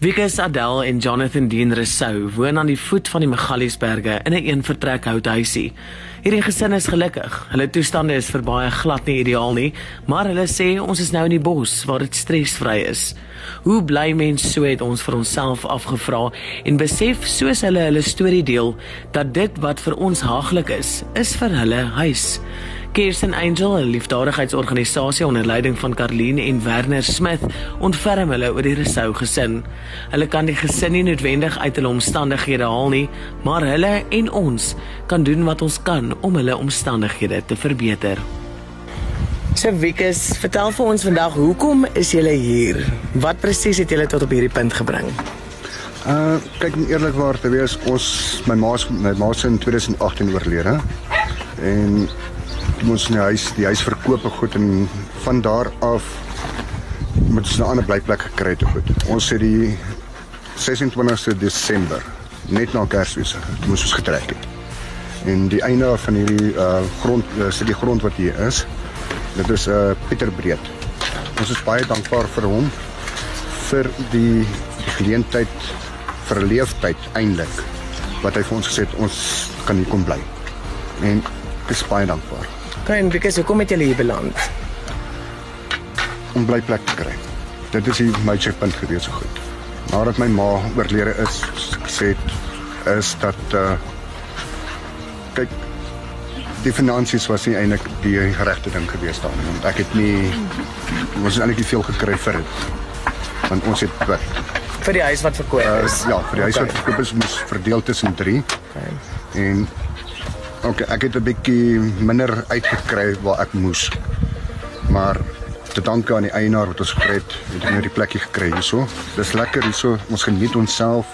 Wikus Adel en Jonathan Dean Rousseau woon aan die voet van die Magaliesberge in 'n een eenvertrek houthuisie. Hierdie gesin is gelukkig. Hulle toestande is vir baie glad nie ideaal nie, maar hulle sê ons is nou in die bos waar dit stresvry is. Hoe bly mens so het ons vir onsself afgevra en besef soos hulle hulle storie deel dat dit wat vir ons haaglik is, is vir hulle huis. Kirsten Angel, 'n liefdadigheidsorganisasie onder leiding van Karlene en Werner Smith, ontferm hulle oor die Resou gesin. Hulle kan die gesin nie noodwendig uit hulle omstandighede haal nie, maar hulle en ons kan doen wat ons kan om hulle omstandighede te verbeter. So Wikus, vertel vir ons vandag, hoekom is julle hier? Wat presies het julle tot op hierdie punt gebring? Uh kyk om eerlikwaar te wees, ons my ma my ma se in 2018 oorlede. En toe ons in die huis die huis verkoop en goed en van daar af moet ons 'n ander blyplek gekry het goed. Ons het die 26ste Desember net na Kersfees moes ons getrek het. En die einde van hierdie uh grond uh, sit die grond wat hier is. Dit is uh Pieter Breed. Ons is baie dankbaar vir hom vir die geleentheid vir 'n leeftyd eintlik wat hy vir ons gesê het ons kan hier kom bly. En ek is baie dankbaar. Kan because hoekom het julle hier beland? Om bly plek te kry. Dit is die major punt gewees so goed. Nadat my ma oorlede is, sê is dat uh kyk die finansies was nie eintlik die regte ding gewees daar nie. Want ek het nie ons het eintlik veel gekry vir dit. Want ons het wat vir die huis wat verkoop is. Uh, ja, vir die huis okay. wat verkoop is moes verdeel tussen 3. Okay. En Okay, ek het 'n bietjie minder uitgekry waar ek moes. Maar te danke aan die eienaar wat ons gekry het, het ek nou die plekkie gekry hierso. Dis lekker hierso. Ons geniet onsself.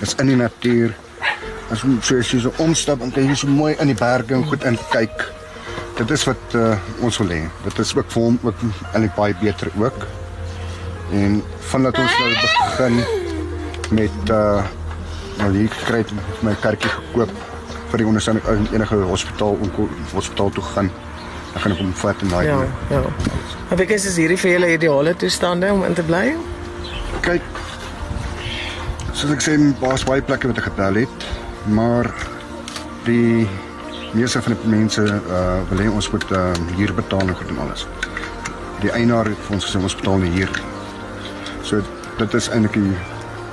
Dis in die natuur. As ons so as jy so omstap en jy so mooi in die berge en goed in kyk. Dit is wat uh, ons wil hê. Dit is ook vir hom ook eintlik baie beter ook. En vandat ons nou begin met uh nou hier gekry het my kerkie gekoop vir die ondersteuning in enige hospitaal om hospitaal toe gaan. Dan gaan ek hom vat en daai. Ja, ja. Maar ek is hierdie vir julle ideale toestande om in te bly. Kyk. Soos ek sê, baas baie plekke wat ek getel het, maar die meeste van die mense uh wil hê ons moet uh hier betaal en goed en alles. Die eienaar het vir ons gesê ons betaal nie hier. So dit is eintlik die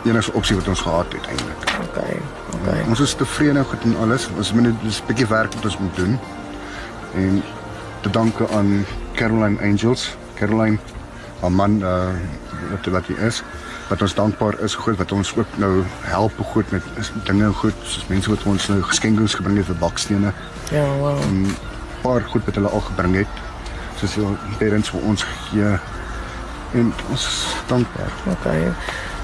enigste opsie wat ons gehad het eintlik. Okay. Okay. Ons is tevrede goed en alles. Ons moet net 'n bietjie werk wat ons moet doen. En te danke aan Caroline Angels, Caroline, haar man uh wat wat hy is. Wat ons dankbaar is goed wat ons ook nou help goed met dinge goed soos mense wat ons nou geskenke gebring het vir bakstene. Ja, wow. En paar goed wat hulle al gebring het. Soos die parents vir ons gee. En ons dankbaar. Okay.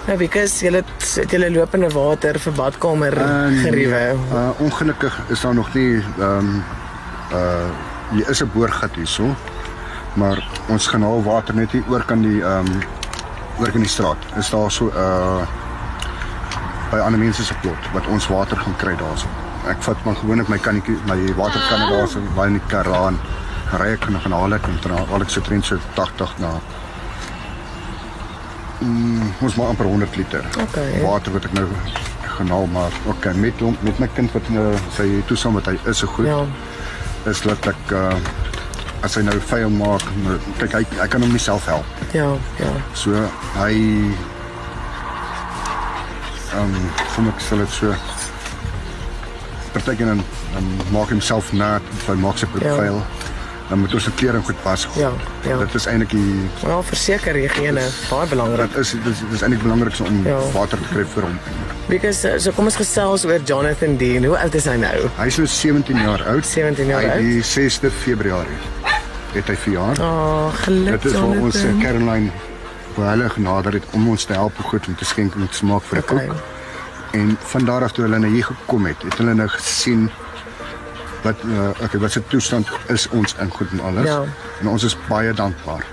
Nou, because jy het het jy lopende water vir badkamer uh, geriewe. Uh, ongelukkig is daar nog nie ehm um, uh hier is 'n boorgat hierso. Maar ons gaan nou water net hier oor kan die ehm um, oor kan die straat. Is daar so uh by ander mense se plot wat ons water gaan kry daarso. Ek vat maar gewoonlik my kannetjie, my waterkanne daarso, waar in die karaan ry ek nog en haal ek en dan al ek se trend so 80 na mm, ons maar amper 100 liter. Okay. Water wat ek nou genaal maar okay met hom met my kind wat nou sy toestand wat hy is so goed. Ja. Is dat ek uh, as hy nou vuil maak, nou, kyk hy hy kan hom nie self help. Ja, ja. So hy ehm um, kom ek sê dit so partykeer dan dan maak homself nat, hy maak sy profiel. Ja dan moet ons se klere goed pas. Ja, ja. Dit is eintlik die Ja, verseker higiëne, baie belangrik. Dit is dit is, is eintlik belangrik om ja. water te kry vir hom. Because uh, so kom ons gesels oor Jonathan Dean. Hoe oud is hy nou? Hy is nou 17 jaar oud. 17 jaar oud. Die 6de Februarie het hy verjaar. Oh, ah, gelukkig. Dit is vir ons uh, Caroline vir hulle genader het om ons te help goed om te skenk en te smaak vir 'n okay. koek. En van daar af toe hulle nou hier gekom het, het hulle nou gesien wat uh, okay, wat se toestand is ons in goed en alles. Ja. En ons is baie dankbaar.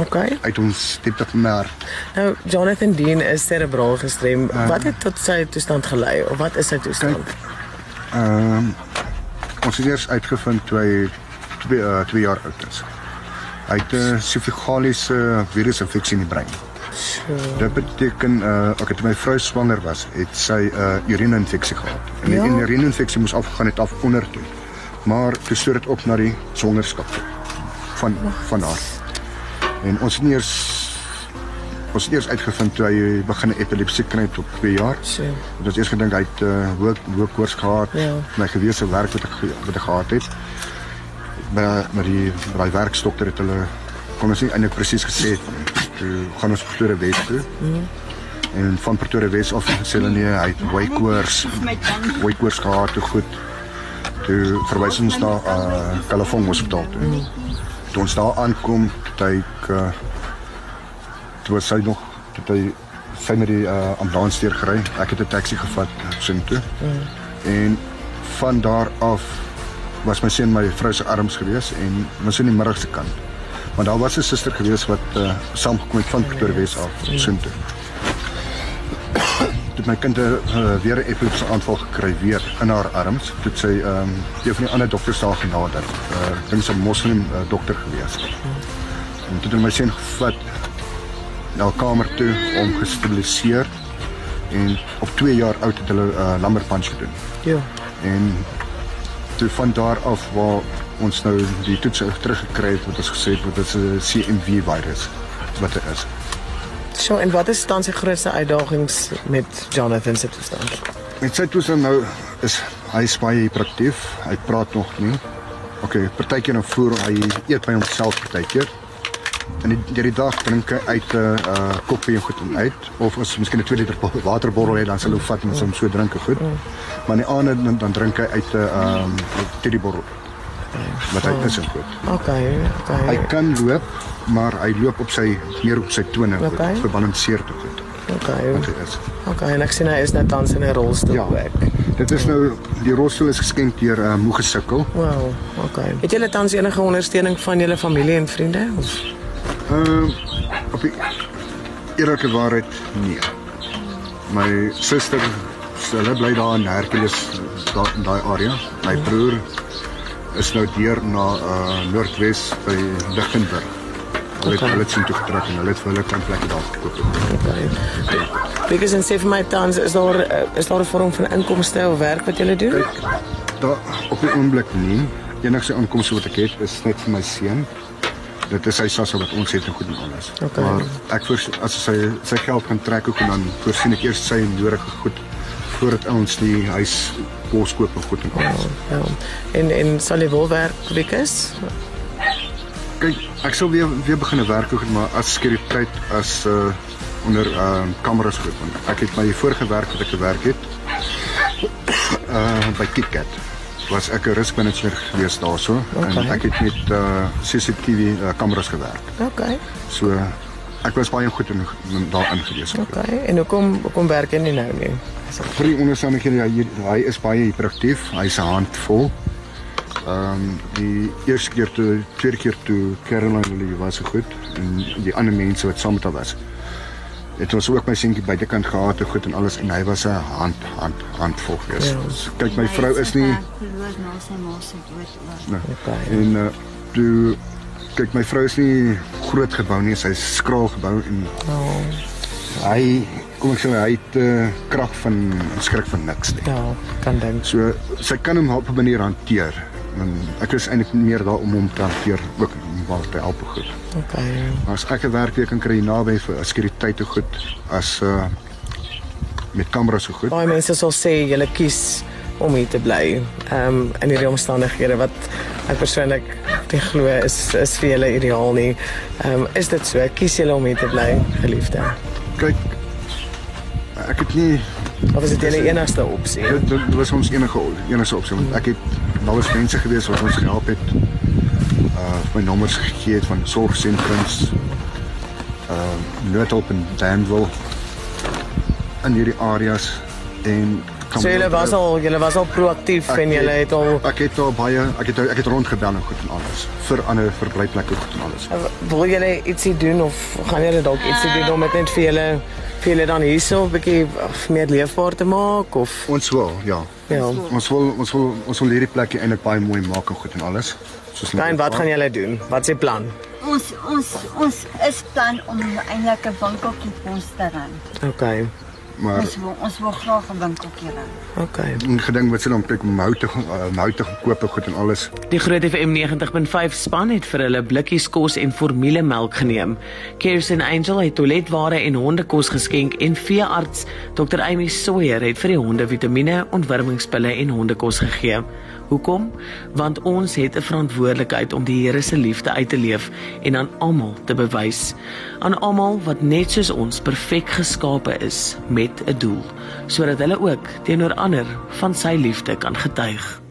OK. Uit ons diepte van my hart. Nou Jonathan Dean is cerebraal gestrem. Uh, wat het tot sy toestand gelei of wat is sy toestand? Ehm um, ons het eers uitgevind toe hy 2 2 uh, jaar oud is. Hy het 'n uh, sifigaliese virusinfeksie in die brein. Dit beteken uh okay, toe my vrou swanger was, het sy 'n uh, urine-infeksie gehad. En die Ja. ja. urine-infeksie moes afgegaan het af onder toe. Maar toe stoor dit op na die swangerskap toe van van haar. En ons het nie eers ons het eers uitgevind toe hy begin epilepsie kry op 2 jaar. So. Dit was eers gedink hy het uh, hoë hoë koors gehad. Ja. My gewese werk wat ek wat ek gehad het. Maar maar die daai werkstokter het hulle kon ons nie eintlik presies gesê het nie. Toe gaan ons Pretoria Wes toe. Mm. En van Pretoria Wes af sê hulle nee, hy het hoë koors. Hoë koors gehad te goed. Toe verwys ons na uh Kalafong Hospitaal toe. Mm. Toe ons daar aankom, het hy uh, toe was hy nog het hy sy met die uh, ambulans deur gery. Ek het 'n taxi gevat sin toe. Mm. En van daar af was my seun my vrou se arms gewees en ons in die middag se kant. Want daar was 'n suster gewees wat uh, saamgekom het van Pretoria Wes af sin toe. Dit my kind uh, weer 'n epilepsie aanval gekry weer in haar arms. Dit sy ehm um, een van die ander dokters daar genader. Uh, ek dink sy 'n moslim uh, dokter gewees. En toe het hulle my seun gevat na 'n kamer toe om gestabiliseer en op 2 jaar oud het hulle 'n uh, lumbar punch gedoen. Ja. En toe van daar af waar ons nou die toets teruggekry het wat ons gesê het wat dit 'n CMV virus wat dit is. So en wat is dan sy grootste uitdagings met Jonathan se toestand? Met sy toestand nou is hy is baie hiperaktief. Hy praat nog nie. OK, partykeer dan voer hy eet by homself partykeer. En die, deur die dag drink hy uit 'n uh, uh, koppie en goed en uit of as miskien 'n 2 liter bo- waterborrel het dan sal hy vat en hom so drink goed. Maar in die aande dan, dan drink hy uit 'n um, teddyborrel. Wat hy is en goed. Okay, Hy okay. kan loop, maar hy loop op sy meer op sy tone goed, Okay. gebalanseer te goed. Okay. Hy. Okay, en ek sien hy is nou tans in 'n rolstoel Ja. ook. Dit is nou die rolstoel is geskenk deur uh, Moege Sukkel. Wow, okay. Het julle tans enige ondersteuning van julle familie en vriende? Of Ehm op die eerlike waarheid nee. My suster, hulle bly daar in Hercules daar in daai area. My broer is nou deur na uh Noordwes by Lichtenburg. Hulle Okay. hulle het sien toe getrek en hulle het vir hulle kan plekke daar gekoop. okay. Because in sê vir my tans is daar eh, is daar 'n vorm van inkomste of werk wat julle doen? Kyk, daar op die oomblik nie. Enigste inkomste wat ek het is net vir my seun. Dit is sy sassa wat ons het en goed en alles. Okay. Maar ek voors as sy sy geld gaan trek ook en dan voorsien ek eers sy nodige goed voordat ons die huis kos koop en goed en alles. Ja. En en sal jy wil werk Wikus? Kyk, ek sal weer weer begin werk ook maar as sekuriteit as uh onder uh kameras goed want ek het my vorige werk wat ek gewerk het uh by KitKat was ek 'n risk manager gewees daarso Okay. en ek het met uh CCTV uh, kameras gewerk. Okay. So ek was baie goed in, in daarin gewees. Okay. En hoekom hoekom werk jy nie nou nie? Vir die onderstandighede hy, hy is baie hiperaktief, hy's 'n handvol. Ehm um, die eerste keer toe, tweede keer toe Caroline hulle was so goed en die ander mense wat saam met haar was. Het ons ook my seentjie buitekant gehad en goed en alles en hy was 'n hand hand handvol gewees. Ja. So, kyk my vrou is nie verloor na sy ma se dood nee. Okay. en uh, toe kyk my vrou is nie groot gebou nie, sy's skraal gebou en Oh, hy kom ek sê hy het uh, krag van skrik van niks nie. ja, kan dink. So sy kan hom op 'n manier hanteer. En ek is eintlik meer daar om hom te hanteer ook om waar te help goed. Okay. Maar as ek 'n werkweek kan kry naby vir sekuriteit te goed as uh met kameras so goed. Baie mense sal sê jy kies om hier te bly. Ehm um, in hierdie omstandighede wat ek persoonlik nie glo is is vir julle ideaal nie. Ehm um, is dit so? Kies julle om hier te bly, geliefde? Kyk ek het nie Of is dit julle enigste opsie? dit, dit was ons enige enige opsie want ek het daar was mense gewees wat ons gehelp het. Uh my nommers gegee het van sorgsentrums. Uh noodhulp in Danville in hierdie areas en So julle was al julle was al proaktief Ek en julle het al ek het al baie ek het ek het rondgebel en goed en alles vir ander verblyfplekke goed en alles. wil julle ietsie doen of gaan julle dalk ietsie doen om dit net vir julle vir julle dan hierso 'n bietjie meer leefbaar te maak of Ons wil, ja. ja. Ons wil ons wil ons wil hierdie plekie eintlik baie mooi maak en goed en alles. Soos En wat gaan julle doen? Wat is die plan? ons ons ons is plan om eintlik 'n winkeltjie vir ons te ry. Okay. Maar Ons wil ons wil graag 'n winkeltjie ry. Okay. en gedink wat se dan plek om hout te hout te gaan koop en goed en alles. Die Groot FM 90.5 span het vir hulle blikkies kos en formulemelk geneem. Kirsten Angel het toiletware en hondekos geskenk en veearts Dr. Amy Sawyer het vir die honde vitamiene, ontwurmingspille en hondekos gegee. Hoekom? Want ons het 'n verantwoordelikheid om die Here se liefde uit te leef en aan almal te bewys. Aan almal wat net soos ons perfek geskape is met 'n doel, sodat hulle ook teenoor ander van sy liefde kan getuig.